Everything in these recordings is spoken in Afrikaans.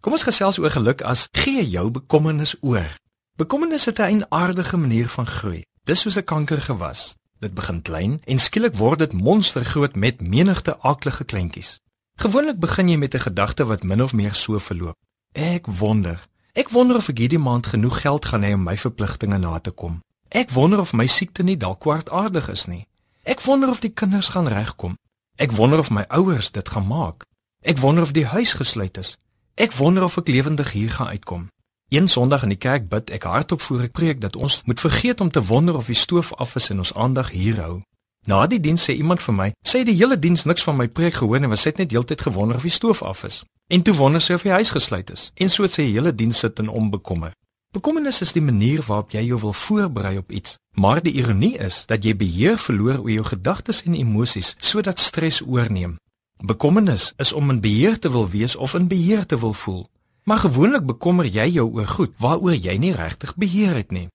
Kom ons gesels oor geluk as gee jou bekommernis oor. Bekommernis het 'n eienaardige manier van groei. Dis soos 'n kanker gewas. Dit begin klein en skielik word dit monstergroot met menigte aaklige kleintjies. Gewoonlik begin jy met 'n gedagte wat min of meer so verloop. Ek wonder. Ek wonder of ek hierdie maand genoeg geld gaan hê om my verpligtinge na te kom. Ek wonder of my siekte nie dalk kwaadaardig is nie. Ek wonder of die kinders gaan regkom. Ek wonder of my ouers dit gaan maak. Ek wonder of die huis gesluit is. Ek wonder of ek lewendig hier gaan uitkom. Een Sondag in die kerk bid ek hardop voor ek preek dat ons moet vergeet om te wonder of die stoof af is en ons aandag hier hou. Na die diens sê iemand vir my, sê die hele diens niks van my preek gehoor en was net heeltyd gewonder of die stoof af is. En toe wonder sy of die huis gesluit is. En so het sy hele diens sit en onbekommer. Bekommernis is die manier waarop jy jou wil voorberei op iets. Maar die ironie is dat jy beheer verloor oor jou gedagtes en emosies sodat stres oorneem. Bekommernis is om in beheer te wil wees of in beheer te wil voel. Maar gewoonlik bekommer jy jou oor goed waaroor jy nie regtig beheer het nie.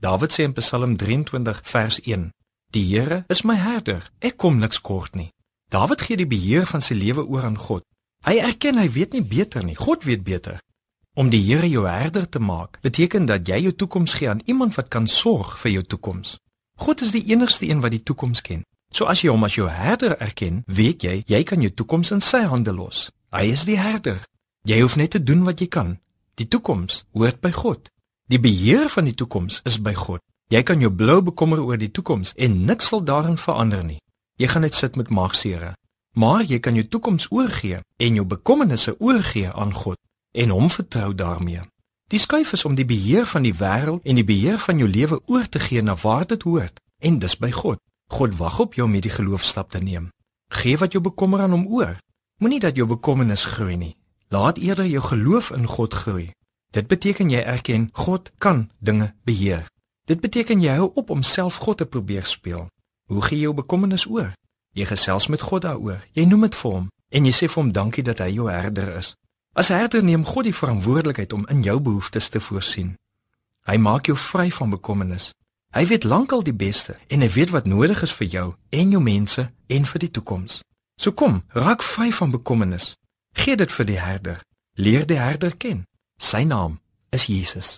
Dawid sê in Psalm 23 vers 1: Die Here is my herder, ek kom niks kort nie. Dawid gee die beheer van sy lewe oor aan God. Hy erken hy weet nie beter nie, God weet beter. Om die Here jou herder te maak, beteken dat jy jou toekoms gee aan iemand wat kan sorg vir jou toekoms. God is die enigste een wat die toekoms ken. So as jy hom as jou herder erken, weet jy jy kan jou toekoms in sy hande los. Hy is die herder. Jy hoef net te doen wat jy kan. Die toekoms hoort by God. Die beheer van die toekoms is by God. Jy kan jou blou bekommer oor die toekoms en niks sal daarin verander nie. Jy gaan net sit met maagsere. Maar jy kan jou toekoms oorgee en jou bekommernisse oorgee aan God en hom vertrou daarmee. Die skuif is om die beheer van die wêreld en die beheer van jou lewe oor te gee na waar dit hoort en dis by God. God wag op jou om hierdie geloofstap te neem. Gee wat jou bekommer aan hom oor. Moenie dat jou bekommernis groei nie. Laat eerder jou geloof in God groei. Dit beteken jy erken God kan dinge beheer. Dit beteken jy hou op om self God te probeer speel. Hoe gee jy jou bekommernis oor? Jy gesels met God daaroor. Jy noem dit vir hom en jy sê vir hom dankie dat hy jou herder is. As herder neem God die verantwoordelikheid om in jou behoeftes te voorsien. Hy maak jou vry van bekommernis. Hy weet lankal die beste en hy weet wat nodig is vir jou en jou mense en vir die toekoms. So kom, raak vry van bekommernis. Gee dit vir die herder. Leer die herder ken. Sy naam is Jesus.